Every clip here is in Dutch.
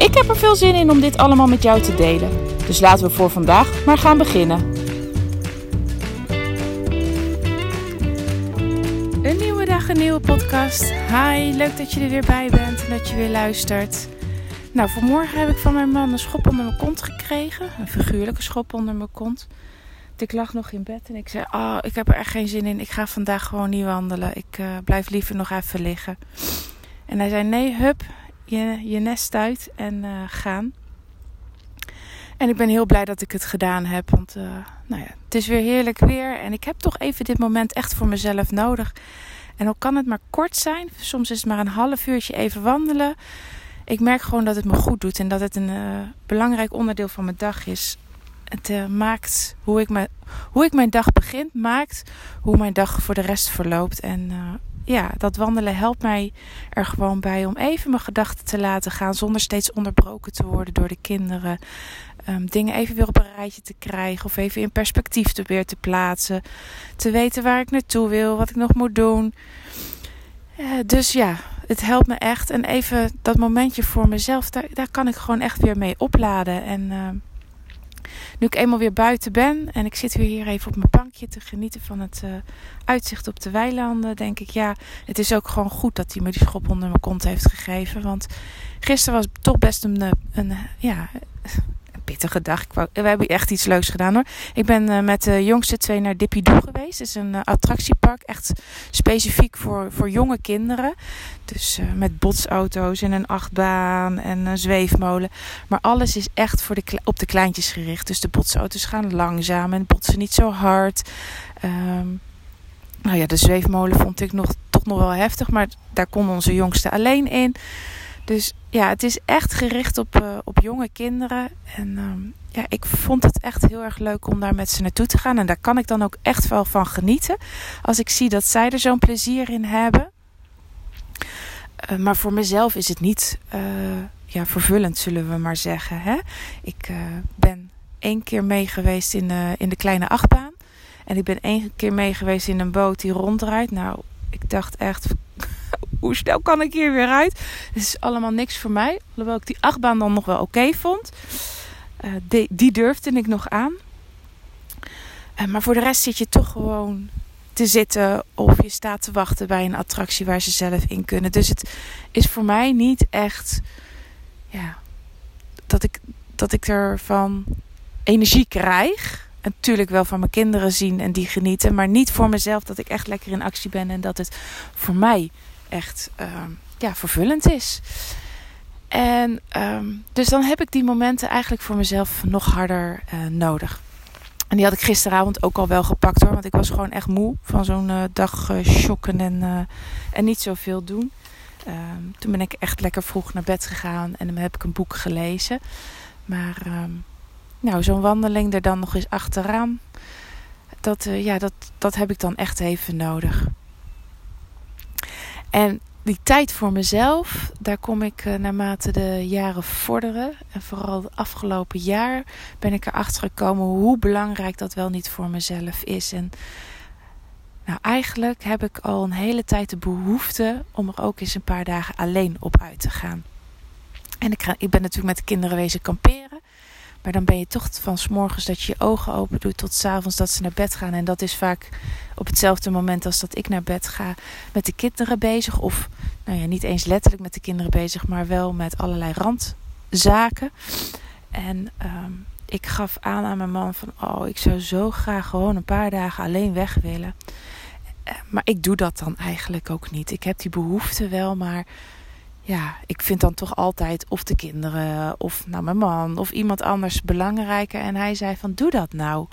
Ik heb er veel zin in om dit allemaal met jou te delen. Dus laten we voor vandaag maar gaan beginnen. Een nieuwe dag, een nieuwe podcast. Hi, leuk dat je er weer bij bent en dat je weer luistert. Nou, vanmorgen heb ik van mijn man een schop onder mijn kont gekregen. Een figuurlijke schop onder mijn kont. Ik lag nog in bed en ik zei: Oh, ik heb er echt geen zin in. Ik ga vandaag gewoon niet wandelen. Ik uh, blijf liever nog even liggen. En hij zei: Nee, hup, je, je nest uit en uh, gaan. En ik ben heel blij dat ik het gedaan heb. Want uh, nou ja, het is weer heerlijk weer. En ik heb toch even dit moment echt voor mezelf nodig. En ook kan het maar kort zijn. Soms is het maar een half uurtje even wandelen. Ik merk gewoon dat het me goed doet. En dat het een uh, belangrijk onderdeel van mijn dag is het maakt hoe ik, me, hoe ik mijn dag begin, maakt hoe mijn dag voor de rest verloopt. En ja, dat wandelen helpt mij er gewoon bij om even mijn gedachten te laten gaan zonder steeds onderbroken te worden door de kinderen. Um, dingen even weer op een rijtje te krijgen of even in perspectief te weer te plaatsen. Te weten waar ik naartoe wil, wat ik nog moet doen. Uh, dus ja, het helpt me echt. En even dat momentje voor mezelf, daar, daar kan ik gewoon echt weer mee opladen. En nu ik eenmaal weer buiten ben en ik zit weer hier even op mijn bankje te genieten van het uh, uitzicht op de weilanden, denk ik ja, het is ook gewoon goed dat hij me die schop onder mijn kont heeft gegeven. Want gisteren was toch best een, een ja, pittige dag. We hebben echt iets leuks gedaan hoor. Ik ben uh, met de jongste twee naar Dippy geweest. Het is een uh, attractiepark. Echt specifiek voor, voor jonge kinderen. Dus uh, met botsauto's en een achtbaan en een zweefmolen. Maar alles is echt voor de, op de kleintjes gericht. Dus de botsauto's gaan langzaam en botsen niet zo hard. Um, nou ja, de zweefmolen vond ik nog, toch nog wel heftig. Maar daar kon onze jongste alleen in. Dus ja, het is echt gericht op, uh, op jonge kinderen. En um, ja, ik vond het echt heel erg leuk om daar met ze naartoe te gaan. En daar kan ik dan ook echt wel van genieten. Als ik zie dat zij er zo'n plezier in hebben. Uh, maar voor mezelf is het niet uh, ja, vervullend, zullen we maar zeggen. Hè? Ik ben één keer mee geweest in in de kleine achtbaan. En ik ben één keer mee geweest in een boot die ronddraait. Nou, ik dacht echt, hoe snel kan ik hier weer uit? Het is allemaal niks voor mij. Hoewel ik die achtbaan dan nog wel oké vond. Uh, die, die durfde ik nog aan. Uh, maar voor de rest zit je toch gewoon te zitten of je staat te wachten bij een attractie waar ze zelf in kunnen. Dus het is voor mij niet echt ja, dat, ik, dat ik ervan energie krijg. Natuurlijk wel van mijn kinderen zien en die genieten. Maar niet voor mezelf dat ik echt lekker in actie ben. En dat het voor mij echt uh, ja, vervullend is. En um, dus dan heb ik die momenten eigenlijk voor mezelf nog harder uh, nodig. En die had ik gisteravond ook al wel gepakt hoor. Want ik was gewoon echt moe van zo'n uh, dag uh, shocken en, en niet zoveel doen. Um, toen ben ik echt lekker vroeg naar bed gegaan en dan heb ik een boek gelezen. Maar nou, zo'n wandeling er dan nog eens achteraan. Dat, ja, dat, dat heb ik dan echt even nodig. En die tijd voor mezelf, daar kom ik uh, naarmate de jaren vorderen. En vooral het afgelopen jaar ben ik erachter gekomen hoe belangrijk dat wel niet voor mezelf is. En nou, eigenlijk heb ik al een hele tijd de behoefte om er ook eens een paar dagen alleen op uit te gaan. En ik, ga, ik ben natuurlijk met de kinderen wezen kamperen. Maar dan ben je toch van s'morgens dat je je ogen open doet tot s'avonds dat ze naar bed gaan. En dat is vaak op hetzelfde moment als dat ik naar bed ga met de kinderen bezig. Of nou ja, niet eens letterlijk met de kinderen bezig, maar wel met allerlei randzaken. En um, ik gaf aan aan mijn man van, oh, ik zou zo graag gewoon een paar dagen alleen weg willen. Maar ik doe dat dan eigenlijk ook niet. Ik heb die behoefte wel, maar ja, ik vind dan toch altijd of de kinderen of nou, mijn man of iemand anders belangrijker. En hij zei van doe dat nou.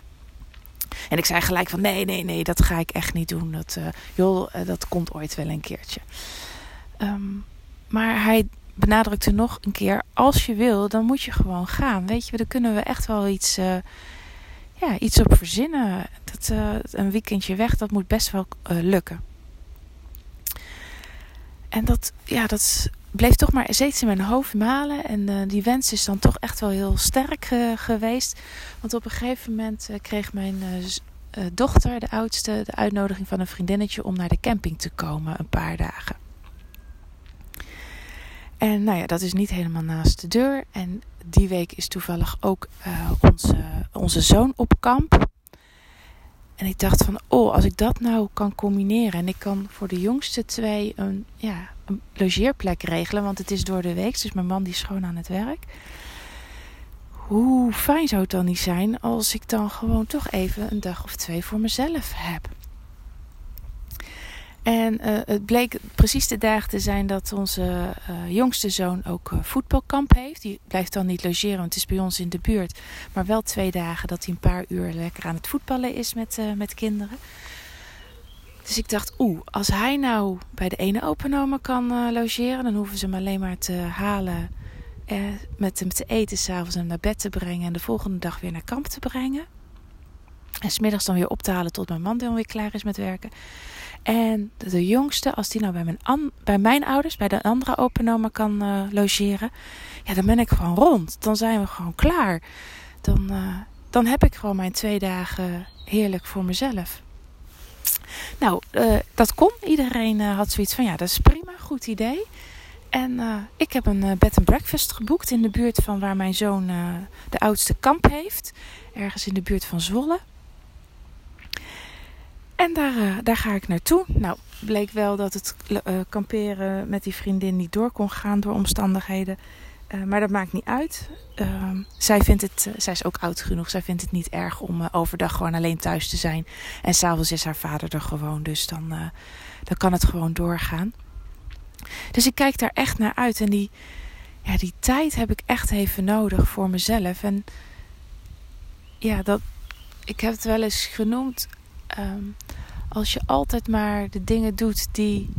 En ik zei gelijk van nee, nee, nee, dat ga ik echt niet doen. Dat, uh, joh, uh, dat komt ooit wel een keertje. Um, maar hij benadrukte nog een keer: als je wil, dan moet je gewoon gaan. Weet je, daar kunnen we echt wel iets, uh, ja, iets op verzinnen. Dat, een weekendje weg, dat moet best wel lukken. En dat, ja, dat bleef toch maar steeds in mijn hoofd malen. En die wens is dan toch echt wel heel sterk geweest. Want op een gegeven moment kreeg mijn dochter, de oudste, de uitnodiging van een vriendinnetje om naar de camping te komen een paar dagen. En nou ja, dat is niet helemaal naast de deur. En die week is toevallig ook onze, onze zoon op kamp. En ik dacht van, oh, als ik dat nou kan combineren. En ik kan voor de jongste twee een, ja, een logeerplek regelen. Want het is door de week, dus mijn man die is gewoon aan het werk. Hoe fijn zou het dan niet zijn als ik dan gewoon toch even een dag of twee voor mezelf heb. En uh, het bleek precies de dagen te zijn dat onze uh, jongste zoon ook uh, voetbalkamp heeft. Die blijft dan niet logeren, want het is bij ons in de buurt. Maar wel twee dagen dat hij een paar uur lekker aan het voetballen is met, met kinderen. Dus ik dacht, oeh, als hij nou bij de ene openomen kan logeren, dan hoeven ze hem alleen maar te halen. met hem te eten, s'avonds hem naar bed te brengen en de volgende dag weer naar kamp te brengen. En smiddags dan weer op te halen tot mijn man dan weer klaar is met werken. En de jongste, als die nou bij mijn, bij mijn ouders, bij de andere openoma kan uh, logeren, ja, dan ben ik gewoon rond. Dan zijn we gewoon klaar. Dan, uh, dan heb ik gewoon mijn twee dagen heerlijk voor mezelf. Nou, uh, dat kon. Iedereen had zoiets van, ja, dat is prima, goed idee. En ik heb een bed and breakfast geboekt in de buurt van waar mijn zoon de oudste kamp heeft. Ergens in de buurt van Zwolle. En daar, uh, daar ga ik naartoe. Nou, bleek wel dat het uh, kamperen met die vriendin niet door kon gaan door omstandigheden. Uh, maar dat maakt niet uit. Ehm, zij, vindt het, zij is ook oud genoeg. Zij vindt het niet erg om overdag gewoon alleen thuis te zijn. En s'avonds is haar vader er gewoon. Dus dan, dan kan het gewoon doorgaan. Dus ik kijk daar echt naar uit. En die, ja, die tijd heb ik echt even nodig voor mezelf. En ja, dat, ik heb het wel eens genoemd um, als je altijd maar de dingen doet die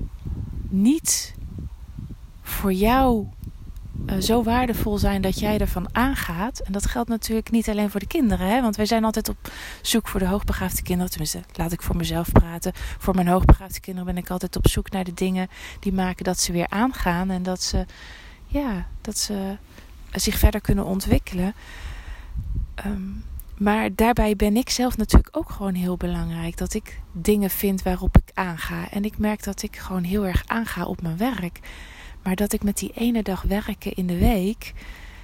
niet voor jou uh, zo waardevol zijn dat jij ervan aangaat. En dat geldt natuurlijk niet alleen voor de kinderen. Hè? Want wij zijn altijd op zoek voor de hoogbegaafde kinderen. Tenminste, laat ik voor mezelf praten. Voor mijn hoogbegaafde kinderen ben ik altijd op zoek naar de dingen die maken dat ze weer aangaan. En dat ze, ja, dat ze zich verder kunnen ontwikkelen. Um, maar daarbij ben ik zelf natuurlijk ook gewoon heel belangrijk. Dat ik dingen vind waarop ik aanga. En ik merk dat ik gewoon heel erg aanga op mijn werk. Maar dat ik met die ene dag werken in de week.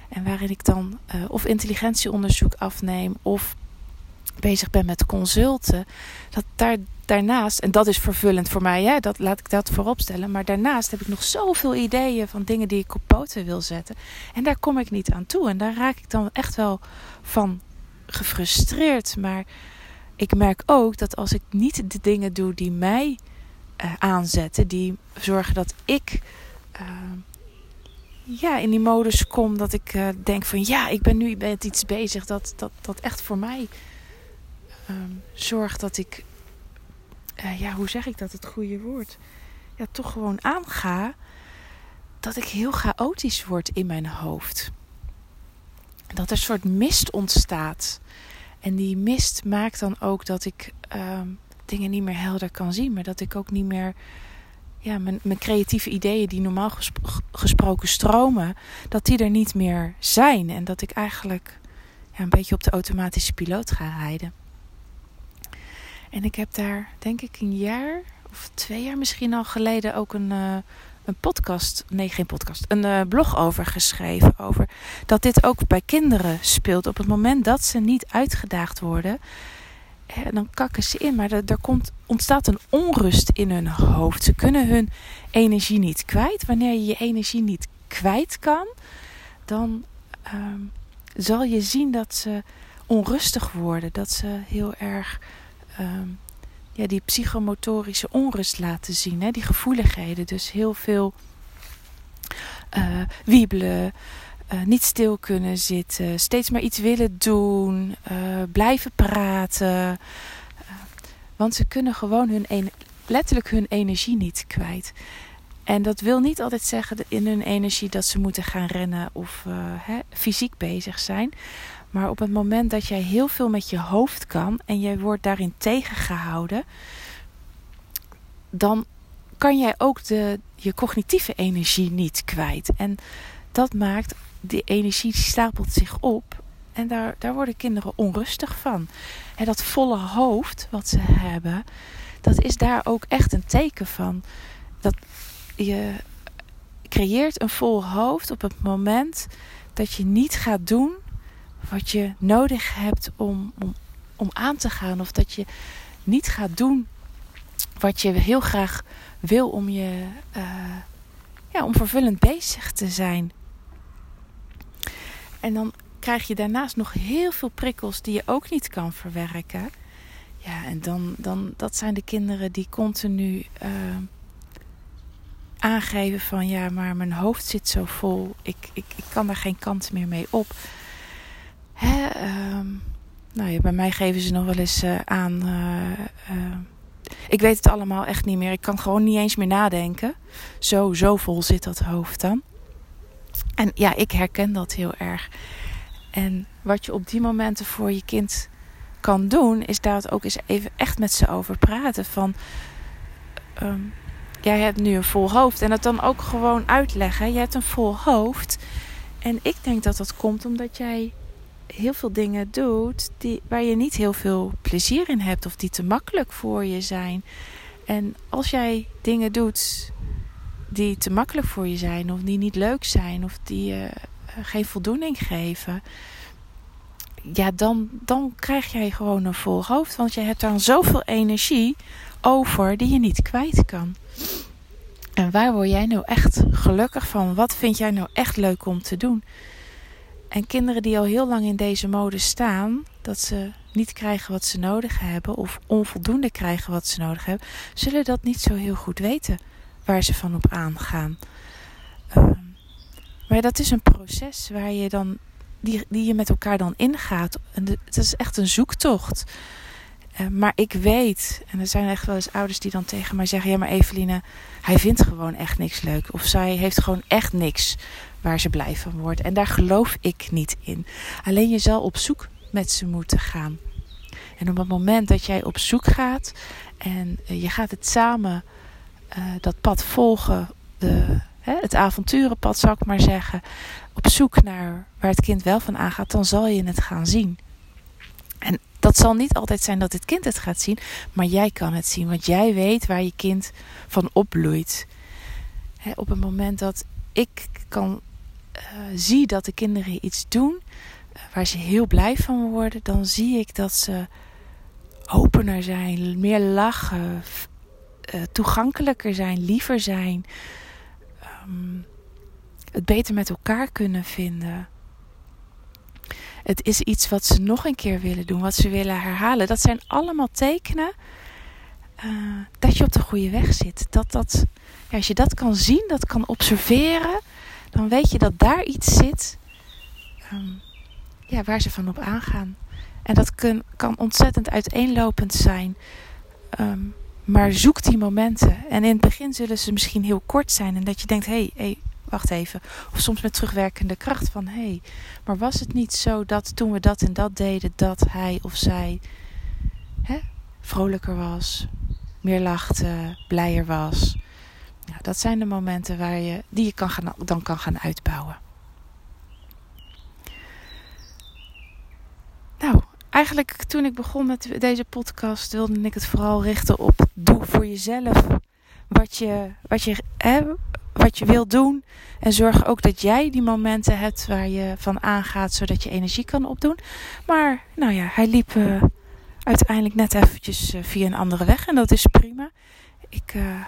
En waarin ik dan uh, of intelligentieonderzoek afneem. Of bezig ben met consulten. Dat daar, daarnaast, en dat is vervullend voor mij, hè, dat, laat ik dat voorop stellen. Maar daarnaast heb ik nog zoveel ideeën van dingen die ik op poten wil zetten. En daar kom ik niet aan toe. En daar raak ik dan echt wel van gefrustreerd. Maar ik merk ook dat als ik niet de dingen doe die mij uh, aanzetten, die zorgen dat ik uh, ja, in die modus kom, dat ik uh, denk van ja, ik ben nu met iets bezig dat, dat, dat echt voor mij um, zorgt dat ik, ja, hoe zeg ik dat, het goede woord, ja, toch gewoon aanga, dat ik heel chaotisch word in mijn hoofd dat er een soort mist ontstaat. En die mist maakt dan ook dat ik uh, dingen niet meer helder kan zien. Maar dat ik ook niet meer. Ja, mijn, mijn creatieve ideeën die normaal gesproken stromen, dat die er niet meer zijn. En dat ik eigenlijk ja, een beetje op de automatische piloot ga rijden. En ik heb daar, denk ik, een jaar of twee jaar misschien al geleden ook een, uh, een podcast, nee geen podcast, een uh, blog over geschreven. Over dat dit ook bij kinderen speelt. Op het moment dat ze niet uitgedaagd worden, eh, dan kakken ze in. Maar er, komt, ontstaat een onrust in hun hoofd. Ze kunnen hun energie niet kwijt. Wanneer je je energie niet kwijt kan, dan ehm, zal je zien dat ze onrustig worden. Dat ze heel erg um, ja, die psychomotorische onrust laten zien. Hè? Die gevoeligheden. Dus heel veel uh, wiebelen. Uh, niet stil kunnen zitten. Steeds maar iets willen doen. Uh, blijven praten. want ze kunnen gewoon hun letterlijk hun energie niet kwijt. En dat wil niet altijd zeggen in hun energie dat ze moeten gaan rennen of hè, fysiek bezig zijn. Maar op het moment dat jij heel veel met je hoofd kan en jij wordt daarin tegengehouden, dan kan jij ook de, je cognitieve energie niet kwijt. En dat maakt, die energie stapelt zich op en daar, daar worden kinderen onrustig van. En dat volle hoofd wat ze hebben, dat is daar ook echt een teken van. Dat je creëert een vol hoofd op het moment dat je niet gaat doen wat je nodig hebt om, om, aan te gaan. Of dat je niet gaat doen wat je heel graag wil om je uh, ja, om vervullend bezig te zijn. En dan krijg je daarnaast nog heel veel prikkels die je ook niet kan verwerken. Ja, en dan, dan dat zijn de kinderen die continu uh, aangeven van ja, maar mijn hoofd zit zo vol. Ik, ik, ik kan daar geen kant meer mee op. Hè, uh, nou ja, bij mij geven ze nog wel eens uh, aan. Uh, ik weet het allemaal echt niet meer. Ik kan gewoon niet eens meer nadenken. Zo, zo vol zit dat hoofd dan. En ja, ik herken dat heel erg. En wat je op die momenten voor je kind kan doen, is daar ook eens even echt met ze over praten. Van um, jij hebt nu een vol hoofd. En dat dan ook gewoon uitleggen. Je hebt een vol hoofd. En ik denk dat dat komt omdat jij heel veel dingen doet die, waar je niet heel veel plezier in hebt. Of die te makkelijk voor je zijn. En als jij dingen doet die te makkelijk voor je zijn. Of die niet leuk zijn. Of die je geen voldoening geven ja, dan, dan krijg jij gewoon een vol hoofd. Want je hebt dan zoveel energie over die je niet kwijt kan. En waar word jij nou echt gelukkig van? Wat vind jij nou echt leuk om te doen? En kinderen die al heel lang in deze mode staan, dat ze niet krijgen wat ze nodig hebben of onvoldoende krijgen wat ze nodig hebben, zullen dat niet zo heel goed weten waar ze van op aangaan. Uh, maar dat is een proces waar je dan die, die je met elkaar dan ingaat. En het is echt een zoektocht. Uh, maar ik weet, en er zijn echt wel eens ouders die dan tegen mij zeggen: Ja, maar Eveline, hij vindt gewoon echt niks leuk. Of zij heeft gewoon echt niks waar ze blij van wordt. En daar geloof ik niet in. Alleen je zal op zoek met ze moeten gaan. En op het moment dat jij op zoek gaat en uh, je gaat het samen uh, dat pad volgen, de, hè, het avonturenpad zou ik maar zeggen, op zoek naar waar het kind wel van aangaat, dan zal je het gaan zien. Dat zal niet altijd zijn dat het kind het gaat zien, maar jij kan het zien, want jij weet waar je kind van opbloeit. He, op het moment dat ik kan uh, zie dat de kinderen iets doen uh, waar ze heel blij van worden, dan zie ik dat ze opener zijn, meer lachen, uh, toegankelijker zijn, liever zijn. Um, het beter met elkaar kunnen vinden. Het is iets wat ze nog een keer willen doen, wat ze willen herhalen. Dat zijn allemaal tekenen uh, dat je op de goede weg zit. Dat dat, ja, als je dat kan zien, dat kan observeren, dan weet je dat daar iets zit um, ja, waar ze van op aangaan. En dat kan ontzettend uiteenlopend zijn. Um, maar zoek die momenten. En in het begin zullen ze misschien heel kort zijn. En dat je denkt: hé, hey, hey, wacht even. Of soms met terugwerkende kracht van hé, hey, maar was het niet zo dat toen we dat en dat deden, dat hij of zij hè, vrolijker was, meer lachte, blijer was. Ja, dat zijn de momenten waar je, die je kan gaan, dan kan gaan uitbouwen. Nou, eigenlijk toen ik begon met deze podcast wilde ik het vooral richten op doe voor jezelf wat je, wat je, hè, wat je wilt doen. En zorg ook dat jij die momenten hebt waar je van aangaat, zodat je energie kan opdoen. Maar nou ja, hij liep uh, uiteindelijk net eventjes uh, via een andere weg en dat is prima. Ik, uh,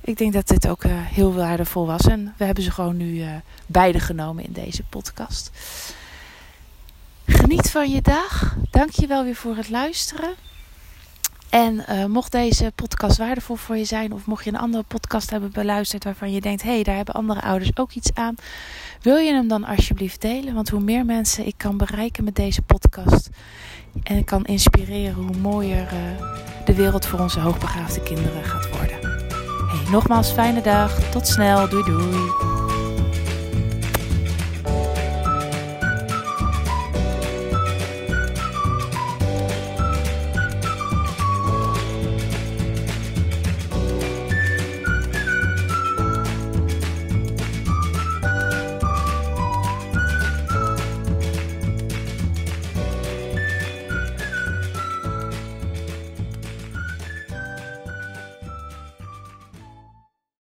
ik denk dat dit ook heel waardevol was. En we hebben ze gewoon nu beide genomen in deze podcast. Geniet van je dag. Dank je wel weer voor het luisteren. En uh, mocht deze podcast waardevol voor je zijn, of mocht je een andere podcast hebben beluisterd waarvan je denkt: hé, hey, daar hebben andere ouders ook iets aan, wil je hem dan alsjeblieft delen? Want hoe meer mensen ik kan bereiken met deze podcast en kan inspireren, hoe mooier uh, de wereld voor onze hoogbegaafde kinderen gaat worden. Hey, Nogmaals fijne dag. Tot snel. Doei doei.